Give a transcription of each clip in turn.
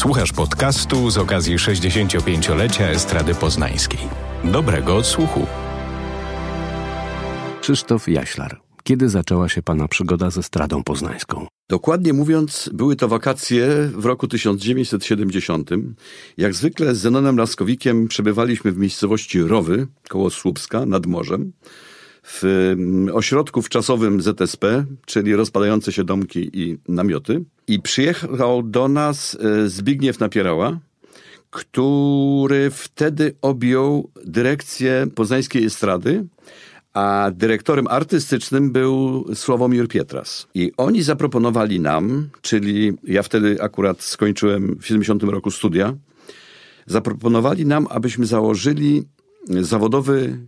Słuchasz podcastu z okazji 65-lecia Estrady Poznańskiej. Dobrego odsłuchu. Krzysztof Jaślar. Kiedy zaczęła się Pana przygoda ze Stradą Poznańską? Dokładnie mówiąc, były to wakacje w roku 1970. Jak zwykle z Zenonem Laskowikiem przebywaliśmy w miejscowości Rowy, koło Słupska, nad morzem, w mm, ośrodku wczasowym ZSP, czyli rozpadające się domki i namioty. I przyjechał do nas e, Zbigniew Napierała, który wtedy objął dyrekcję poznańskiej estrady, a dyrektorem artystycznym był Sławomir Pietras. I oni zaproponowali nam, czyli ja wtedy akurat skończyłem w 70 roku studia, zaproponowali nam, abyśmy założyli zawodowy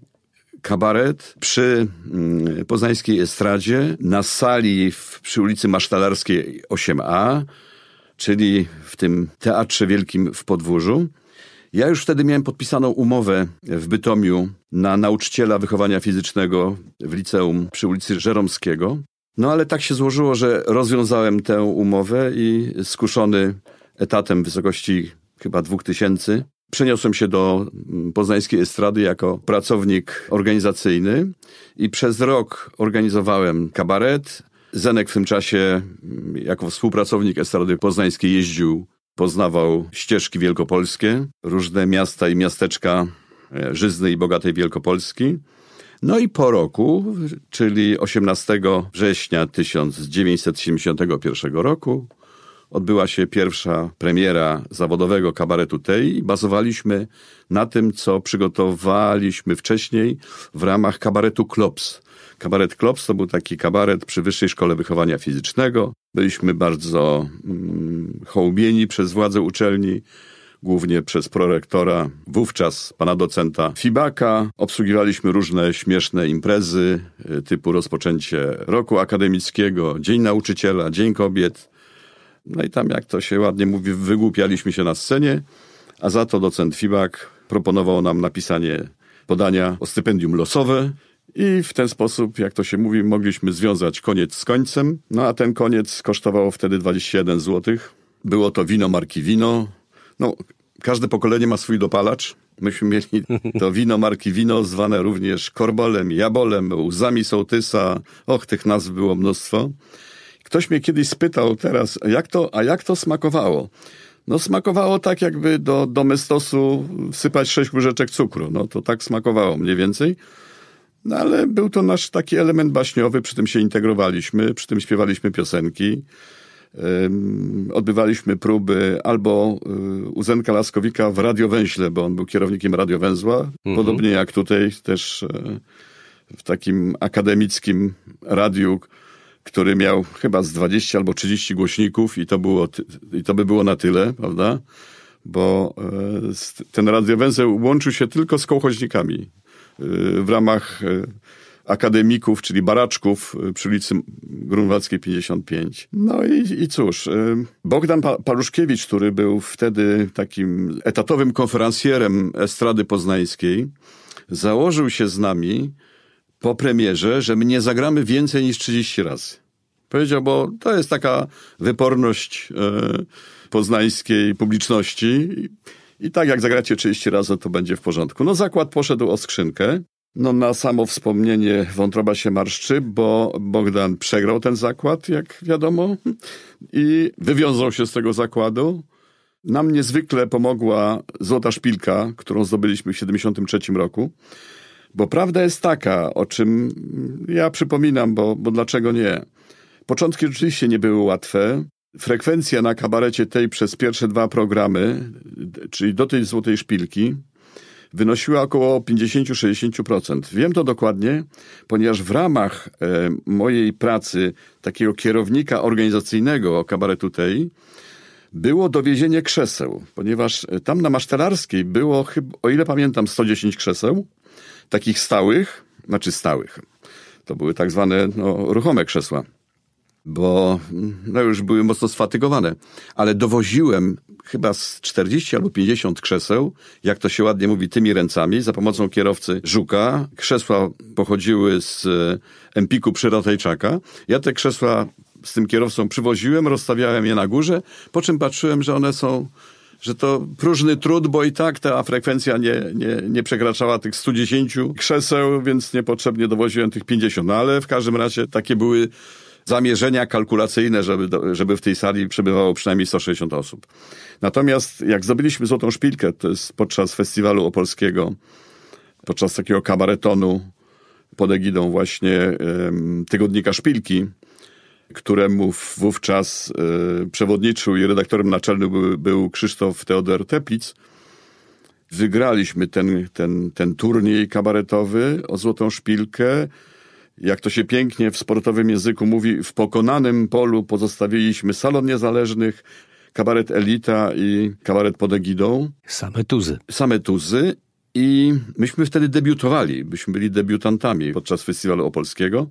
kabaret przy mm, poznańskiej estradzie na sali w, przy ulicy Masztalarskiej 8a, czyli w tym Teatrze Wielkim w Podwórzu. Ja już wtedy miałem podpisaną umowę w Bytomiu na nauczyciela wychowania fizycznego w liceum przy ulicy Żeromskiego. No ale tak się złożyło, że rozwiązałem tę umowę i skuszony etatem w wysokości chyba dwóch tysięcy, przeniosłem się do mm, poznańskiej estrady jako pracownik organizacyjny i przez rok organizowałem kabaret. Zenek w tym czasie mm, jako współpracownik estrady poznańskiej jeździł Poznawał ścieżki wielkopolskie, różne miasta i miasteczka e, żyznej i bogatej Wielkopolski. No i po roku, czyli 18 września 1971 roku, odbyła się pierwsza premiera zawodowego kabaretu tej i bazowaliśmy na tym, co przygotowaliśmy wcześniej w ramach kabaretu Klops. Kabaret Klops to był taki kabaret przy Wyższej Szkole Wychowania Fizycznego. Byliśmy bardzo mm, przez władze uczelni, głównie przez prorektora, wówczas pana docenta Fibaka. Obsługiwaliśmy różne śmieszne imprezy, y, typu rozpoczęcie roku akademickiego, Dzień Nauczyciela, Dzień Kobiet. No i tam, jak to się ładnie mówi, wygłupialiśmy się na scenie, a za to docent Fibak proponował nam napisanie podania o stypendium losowe i w ten sposób, jak to się mówi, mogliśmy związać koniec z końcem. No a ten koniec kosztował wtedy 21 zł. Było to wino marki Wino. No, każde pokolenie ma swój dopalacz. Myśmy mieli to wino marki Wino, zwane również korbolem, jabolem, łzami sołtysa. Och, tych nazw było mnóstwo. Ktoś mnie kiedyś spytał teraz, jak to, a jak to smakowało? No smakowało tak, jakby do, do mestosu wsypać sześć łyżeczek cukru. No to tak smakowało mniej więcej. No ale był to nasz taki element baśniowy, przy tym się integrowaliśmy, przy tym śpiewaliśmy piosenki. odbywaliśmy próby albo y, u Zenka Laskowika w Radiowęźle, bo on był kierownikiem Radiowęzła, mhm. podobnie jak tutaj też e, w takim akademickim radiu, który miał chyba z 20 albo 30 głośników i to, było, i to by było na tyle, prawda? Bo e, ten radiowęzeł łączył się tylko z kołchoźnikami w ramach e, akademików, czyli baraczków e, przy ulicy Grunwaldzkiej 55. No i, i cóż, e, Bogdan Paluszkiewicz, który był wtedy takim etatowym konferencjerem Estrady Poznańskiej, założył się z nami po premierze, że my nie zagramy więcej niż 30 razy. Powiedział, bo to jest taka wyporność poznańskiej publiczności i tak jak zagracie 30 razy, to będzie w porządku. No zakład poszedł o skrzynkę. No na samo wspomnienie wątroba się marszczy, bo Bogdan przegrał ten zakład, jak wiadomo, i wywiązał się z tego zakładu. Nam niezwykle pomogła złota szpilka, którą zdobyliśmy w 73 roku. Bo prawda jest taka, o czym ja przypominam, bo, bo dlaczego nie? Początki rzeczywiście nie były łatwe. Frekwencja na kabarecie tej przez pierwsze dwa programy, czyli do tej złotej szpilki, wynosiła około 50-60%. Wiem to dokładnie, ponieważ w ramach e, mojej pracy takiego kierownika organizacyjnego kabaretu tej było dowiezienie krzeseł, ponieważ e, tam na Masztelarskiej było, o ile pamiętam, 110 krzeseł, takich stałych, znaczy stałych. To były tak zwane no, ruchome krzesła bo no już były mocno sfatygowane. Ale dowoziłem chyba z 40 albo 50 krzeseł, jak to się ładnie mówi, tymi ręcami, za pomocą kierowcy Żuka. Krzesła pochodziły z Empiku Przyrotajczaka. Ja te krzesła z tym kierowcą przywoziłem, rozstawiałem je na górze, po czym patrzyłem, że one są że to próżny trud, bo i tak ta frekwencja nie, nie, nie przekraczała tych 110 krzeseł, więc niepotrzebnie dowoziłem tych 50. No ale w każdym razie takie były zamierzenia kalkulacyjne, żeby, żeby w tej sali przebywało przynajmniej 160 osób. Natomiast jak zdobyliśmy Złotą Szpilkę, to jest podczas festiwalu opolskiego, podczas takiego kabaretonu pod egidą właśnie Tygodnika Szpilki, któremu wówczas y, przewodniczył i redaktorem naczelnym był, był Krzysztof Teodor Teplic. Wygraliśmy ten, ten, ten turniej kabaretowy o Złotą Szpilkę. Jak to się pięknie w sportowym języku mówi, w pokonanym polu pozostawiliśmy salon niezależnych, kabaret Elita i kabaret pod egidą. Same tuzy. Same tuzy. I myśmy wtedy debiutowali. Byśmy byli debiutantami podczas festiwalu opolskiego.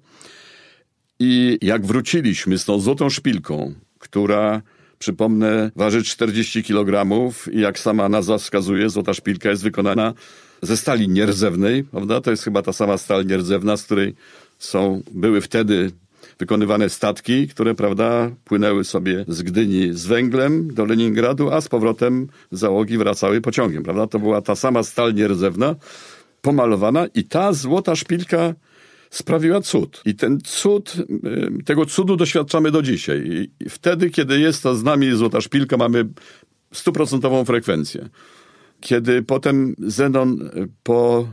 I jak wróciliśmy z tą złotą szpilką, która przypomnę, waży 40 kg i jak sama nazwa wskazuje, złota szpilka jest wykonana ze stali nierdzewnej, prawda? To jest chyba ta sama stal nierdzewna, z której są, były wtedy wykonywane statki, które, prawda, płynęły sobie z Gdyni z węglem do Leningradu, a z powrotem załogi wracały pociągiem, prawda? To była ta sama stal nierdzewna, pomalowana i ta złota szpilka sprawiła cud. I ten cud, y, tego cudu doświadczamy do dzisiaj. I wtedy, kiedy jest to z nami złota szpilka, mamy stuprocentową frekwencję. Kiedy potem Zenon y, po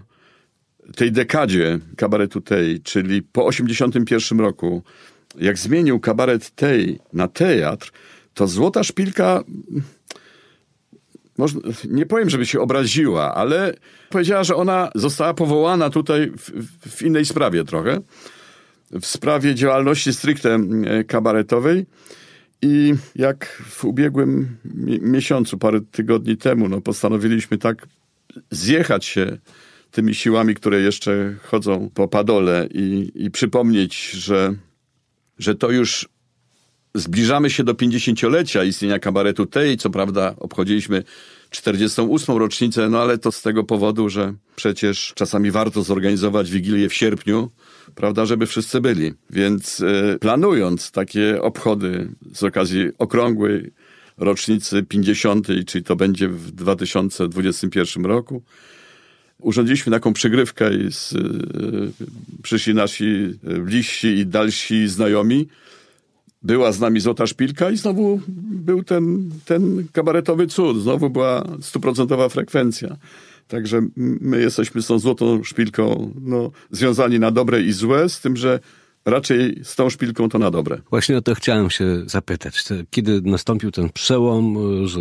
tej dekadzie kabaretu tej, czyli po 81 roku, jak zmienił kabaret tej na teatr, to Złota Szpilka można, nie powiem, żeby się obraziła, ale powiedziała, że ona została powołana tutaj w, w innej sprawie trochę. W sprawie działalności stricte kabaretowej. I jak w ubiegłym miesiącu, parę tygodni temu, no, postanowiliśmy tak zjechać się tymi siłami, które jeszcze chodzą po padole i, i przypomnieć, że, że to już zbliżamy się do 50-lecia istnienia kabaretu tej, co prawda obchodziliśmy 48. rocznicę, no ale to z tego powodu, że przecież czasami warto zorganizować Wigilię w sierpniu, prawda, żeby wszyscy byli. Więc y, planując takie obchody z okazji okrągłej rocznicy 50., czyli to będzie w 2021 roku, urządziliśmy taką przygrywkę i z, y, przyszli nasi bliżsi i dalsi znajomi, była z nami Złota Szpilka i znowu był ten, ten kabaretowy cud. Znowu była stuprocentowa frekwencja. Także my jesteśmy z tą Złotą Szpilką no, związani na dobre i złe, z tym, że raczej z tą szpilką to na dobre. Właśnie o to chciałem się zapytać. Kiedy nastąpił ten przełom, że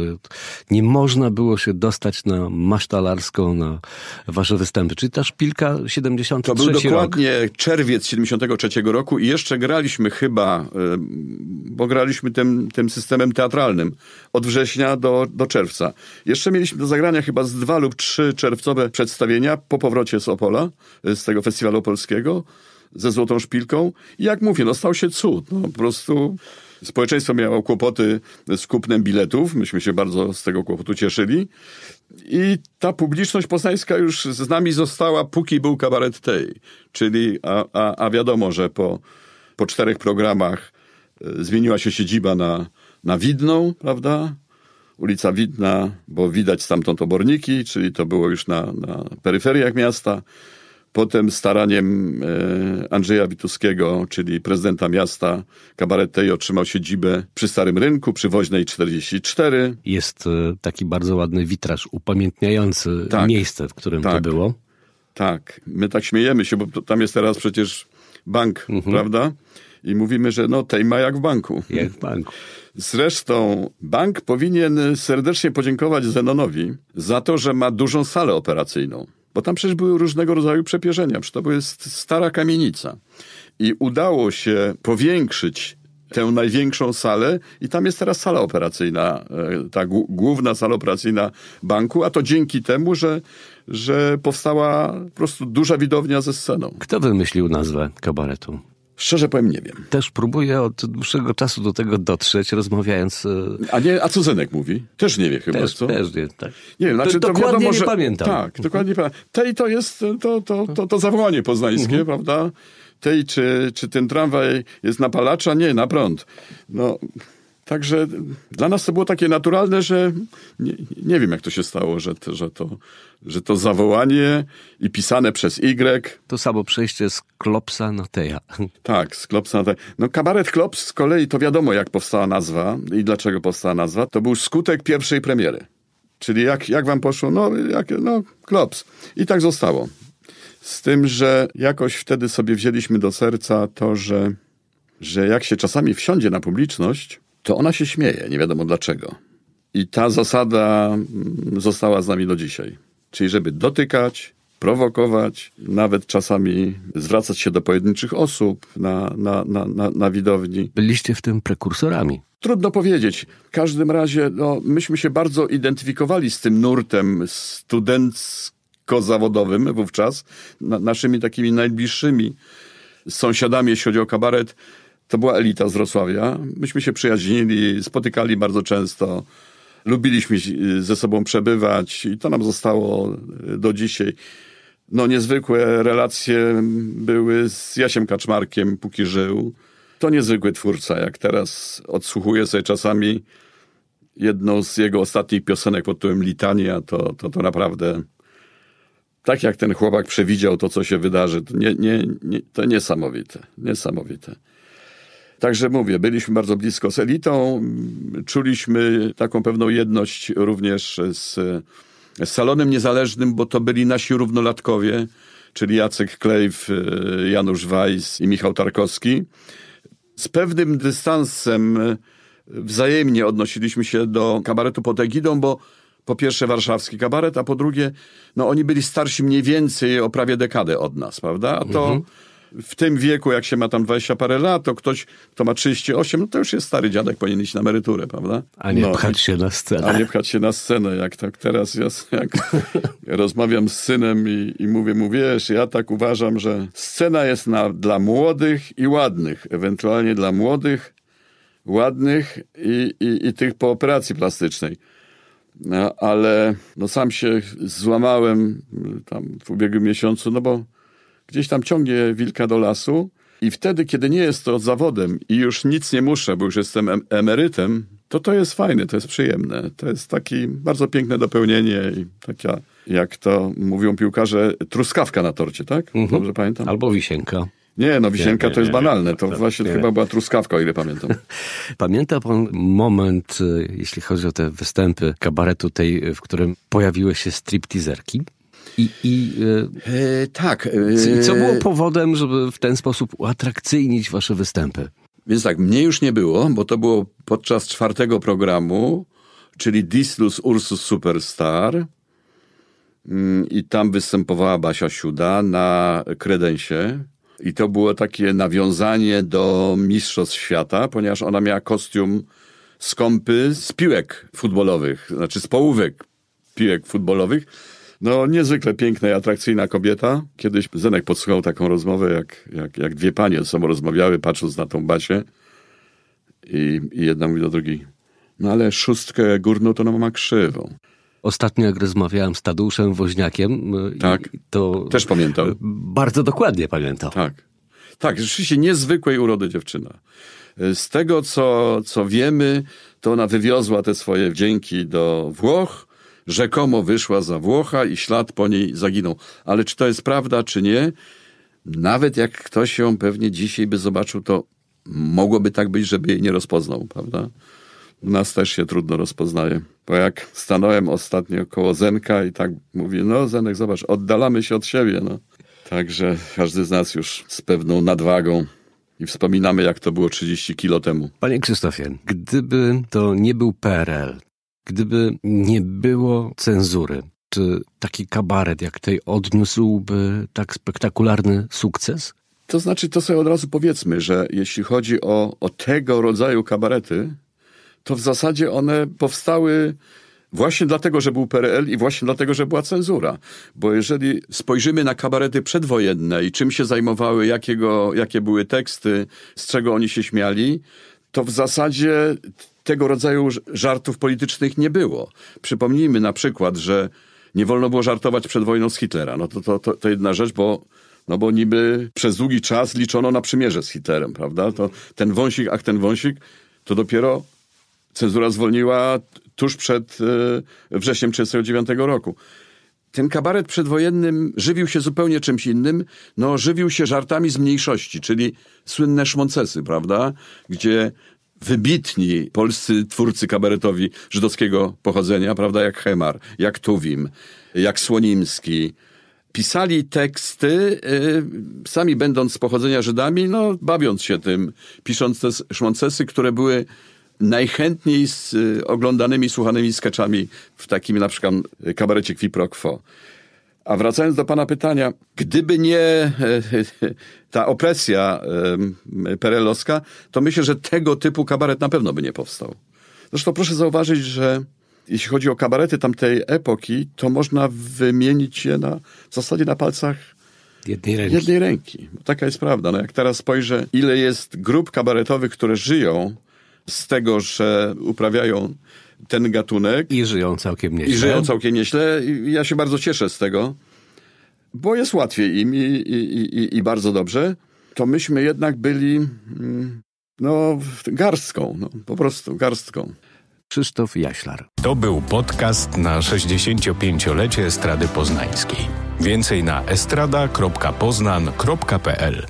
nie można było się dostać na masztalarską, na wasze występy, czyli ta szpilka 73 To był dokładnie rok. czerwiec 73 roku i jeszcze graliśmy chyba, e, bo graliśmy tym, tym systemem teatralnym od września do, do czerwca. Jeszcze mieliśmy do zagrania chyba z dwa lub trzy czerwcowe przedstawienia po powrocie z Opola, e, z tego festiwalu polskiego ze złotą szpilką. I jak mówię, no stał się cud. No, po prostu społeczeństwo miało kłopoty z kupnem biletów. Myśmy się bardzo z tego kłopotu cieszyli. I ta publiczność poznańska już z nami została, póki był kabaret tej. Czyli, a, a, a wiadomo, że po, po czterech programach e, zmieniła się siedziba na, na Widną, prawda? Ulica Widna, bo widać stamtąd oborniki, czyli to było już na, na peryferiach miasta. Potem staraniem e, Andrzeja Wituskiego, czyli prezydenta miasta, kabaret tej otrzymał siedzibę przy Starym Rynku, przy Woźnej 44. Jest e, taki bardzo ładny witraż upamiętniający tak, miejsce, w którym tak, to było. Tak, my tak śmiejemy się, bo tam jest teraz przecież bank, mhm. prawda? I mówimy, że no tej ma jak w banku. Jak w banku. Zresztą bank powinien serdecznie podziękować Zenonowi za to, że ma dużą salę operacyjną. Bo tam przecież były różnego rodzaju przepierzenia, przecież to jest stara kamienica. I udało się powiększyć tę największą salę i tam jest teraz sala operacyjna, e, ta główna sala operacyjna banku, a to dzięki temu, że, że powstała po prostu duża widownia ze sceną. Kto wymyślił nazwę kabaretu? Szczerze powiem, nie wiem. Też próbuję od dłuższego czasu do tego dotrzeć, rozmawiając... E, A nie, a co Zenek mówi? Też nie wie chyba, też, co? Też nie, tak. Nie znaczy to, to dokładnie wiadomo, że, nie pamiętam. Tak, dokładnie pamiętam. Tej to jest to, to, to, to zawołanie poznańskie, mhm. prawda? tej, czy, czy ten tramwaj jest na palacza? Nie, na prąd. No, Także dla nas to było takie naturalne, że nie, nie wiem, jak to się stało, że, to, że, to, że to zawołanie i pisane przez Y. To samo przejście z Klopsa na Teja. Tak, z Klopsa na Teja. No kabaret Klops z kolei to wiadomo, jak powstała nazwa i dlaczego powstała nazwa. To był skutek pierwszej premiery. Czyli jak, jak wam poszło? No, jak, no, Klops. I tak zostało. Z tym, że jakoś wtedy sobie wzięliśmy do serca to, że, że jak się czasami wsiądzie na publiczność, to ona się śmieje, nie wiadomo dlaczego. I ta zasada mm, została z nami do dzisiaj. Czyli żeby dotykać, prowokować, nawet czasami zwracać się do pojedynczych osób na, na, na, na, na widowni. Byliście w tym prekursorami. Trudno powiedzieć. W każdym razie no, myśmy się bardzo identyfikowali z tym nurtem studencko-zawodowym wówczas. Na, naszymi takimi najbliższymi sąsiadami, jeśli chodzi o kabaret, to była elita z Wrocławia. Myśmy się przyjaźnili, spotykali bardzo często. Lubiliśmy ze sobą przebywać i to nam zostało do dzisiaj. No, niezwykłe relacje były z Jasiem Kaczmarkiem, póki żył. To niezwykły twórca, jak teraz odsłuchuję sobie czasami jedną z jego ostatnich piosenek pod tytułem Litania, to, to, to naprawdę tak jak ten chłopak przewidział to, co się wydarzy, to, nie, nie, nie, to niesamowite, niesamowite. Także mówię, byliśmy bardzo blisko z elitą, czuliśmy taką pewną jedność również z, z Salonem Niezależnym, bo to byli nasi równolatkowie, czyli Jacek Klejw, e, Janusz Weiss i Michał Tarkowski. Z pewnym dystansem wzajemnie odnosiliśmy się do kabaretu pod egidą, bo po pierwsze warszawski kabaret, a po drugie, no oni byli starsi mniej więcej o prawie dekadę od nas, prawda? A to mhm w tym wieku, jak się ma tam 20 parę lat, to ktoś, kto ma 38, no to już jest stary dziadek, powinien iść na emeryturę, prawda? A nie no, pchać się na scenę. A nie pchać się na scenę, jak tak teraz ja, jak rozmawiam z synem i, i mówię mu, wiesz, ja tak uważam, że scena jest na, dla młodych i ładnych, ewentualnie dla młodych, ładnych i, i, i tych po operacji plastycznej. No, ale no, sam się złamałem tam w ubiegłym miesiącu, no bo gdzieś tam ciągnie wilka do lasu i wtedy, kiedy nie jest to zawodem i już nic nie muszę, bo już jestem emerytem, to to jest fajne, to jest przyjemne. To jest takie bardzo piękne dopełnienie i taka, jak to mówią piłkarze, truskawka na torcie, tak? Mhm. Dobrze pamiętam? Albo wisienka. Nie, no wisienka nie, nie, to jest nie, banalne. To właśnie chyba była truskawka, o ile pamiętam. Pamięta pan moment, y, jeśli chodzi o te występy kabaretu tej, w którym pojawiły się stripteaserki? I, i e, tak. E, co było powodem, żeby w ten sposób uatrakcyjnić wasze występy? Więc tak, mnie już nie było, bo to było podczas czwartego programu, czyli Dislus Ursus Superstar. Mm, I tam występowała Basia Siuda na kredensie. I to było takie nawiązanie do Mistrzostw Świata, ponieważ ona miała kostium skąpy z piłek futbolowych, znaczy z połówek piłek futbolowych. No, niezwykle piękna i atrakcyjna kobieta. Kiedyś Zenek podsłuchał taką rozmowę, jak, jak, jak dwie panie ze sobą rozmawiały, patrząc na tą Basię. I, I jedna mówi do drugiej, no ale szóstkę górną to ona ma krzywą. Ostatnio, jak rozmawiałem z Tadeuszem Woźniakiem, tak, to też pamiętam. Bardzo dokładnie pamiętam. Tak. Tak, rzeczywiście niezwykłej urody dziewczyna. Z tego, co, co wiemy, to ona wywiozła te swoje wdzięki do Włoch, rzekomo wyszła za Włocha i ślad po niej zaginął. Ale czy to jest prawda, czy nie? Nawet jak ktoś ją pewnie dzisiaj by zobaczył, to mogłoby tak być, żeby jej nie rozpoznał, prawda? U nas też się trudno rozpoznaje. Bo jak stanąłem ostatnio koło Zenka i tak mówi, no Zenek, zobacz, oddalamy się od siebie, no. Także każdy z nas już z pewną nadwagą i wspominamy, jak to było 30 kilo temu. Panie Krzysztofie, gdyby to nie był PRL, Gdyby nie było cenzury, czy taki kabaret jak tej odniósłby tak spektakularny sukces? To znaczy, to sobie od razu powiedzmy, że jeśli chodzi o, o tego rodzaju kabarety, to w zasadzie one powstały Właśnie dlatego, że był PRL i właśnie dlatego, że była cenzura. Bo jeżeli spojrzymy na kabarety przedwojenne i czym się zajmowały, jakiego, jakie były teksty, z czego oni się śmiali, to w zasadzie tego rodzaju żartów politycznych nie było. Przypomnijmy na przykład, że nie wolno było żartować przed wojną z Hitlera. No to, to, to, to jedna rzecz, bo No bo niby przez długi czas liczono na przymierze z Hitlerem, prawda? To ten wąsik, ach ten wąsik, to dopiero cenzura zwolniła tuż przed e, wrześniem 1939 roku. Ten kabaret przedwojennym żywił się zupełnie czymś innym. No, żywił się żartami z mniejszości, czyli słynne szmoncesy, prawda? Gdzie wybitni polscy twórcy kabaretowi żydowskiego pochodzenia, prawda, jak Hemar, jak Tuwim, jak Słonimski, pisali teksty, y, sami będąc z pochodzenia Żydami, no, bawiąc się tym, pisząc te szmoncesy, które były najchętniej z y, oglądanymi, słuchanymi skeczami w takim na przykład kabarecie Qui Pro Quo. A wracając do pana pytania, gdyby nie ta opresja perelowska, to myślę, że tego typu kabaret na pewno by nie powstał. Zresztą proszę zauważyć, że jeśli chodzi o kabarety tamtej epoki, to można wymienić je na, w zasadzie na palcach jednej ręki. Jednej ręki. Taka jest prawda. No jak teraz spojrzę, ile jest grup kabaretowych, które żyją z tego, że uprawiają ten gatunek. I żyją całkiem nieźle. I żyją całkiem nieźle. I ja się bardzo cieszę z tego, bo jest łatwiej im i, i, i, i bardzo dobrze. To myśmy jednak byli mm, no, garstką, no, po prostu garstką. Krzysztof Jaślar. To był podcast na 65-lecie Estrady Poznańskiej. Więcej na estrada.poznan.pl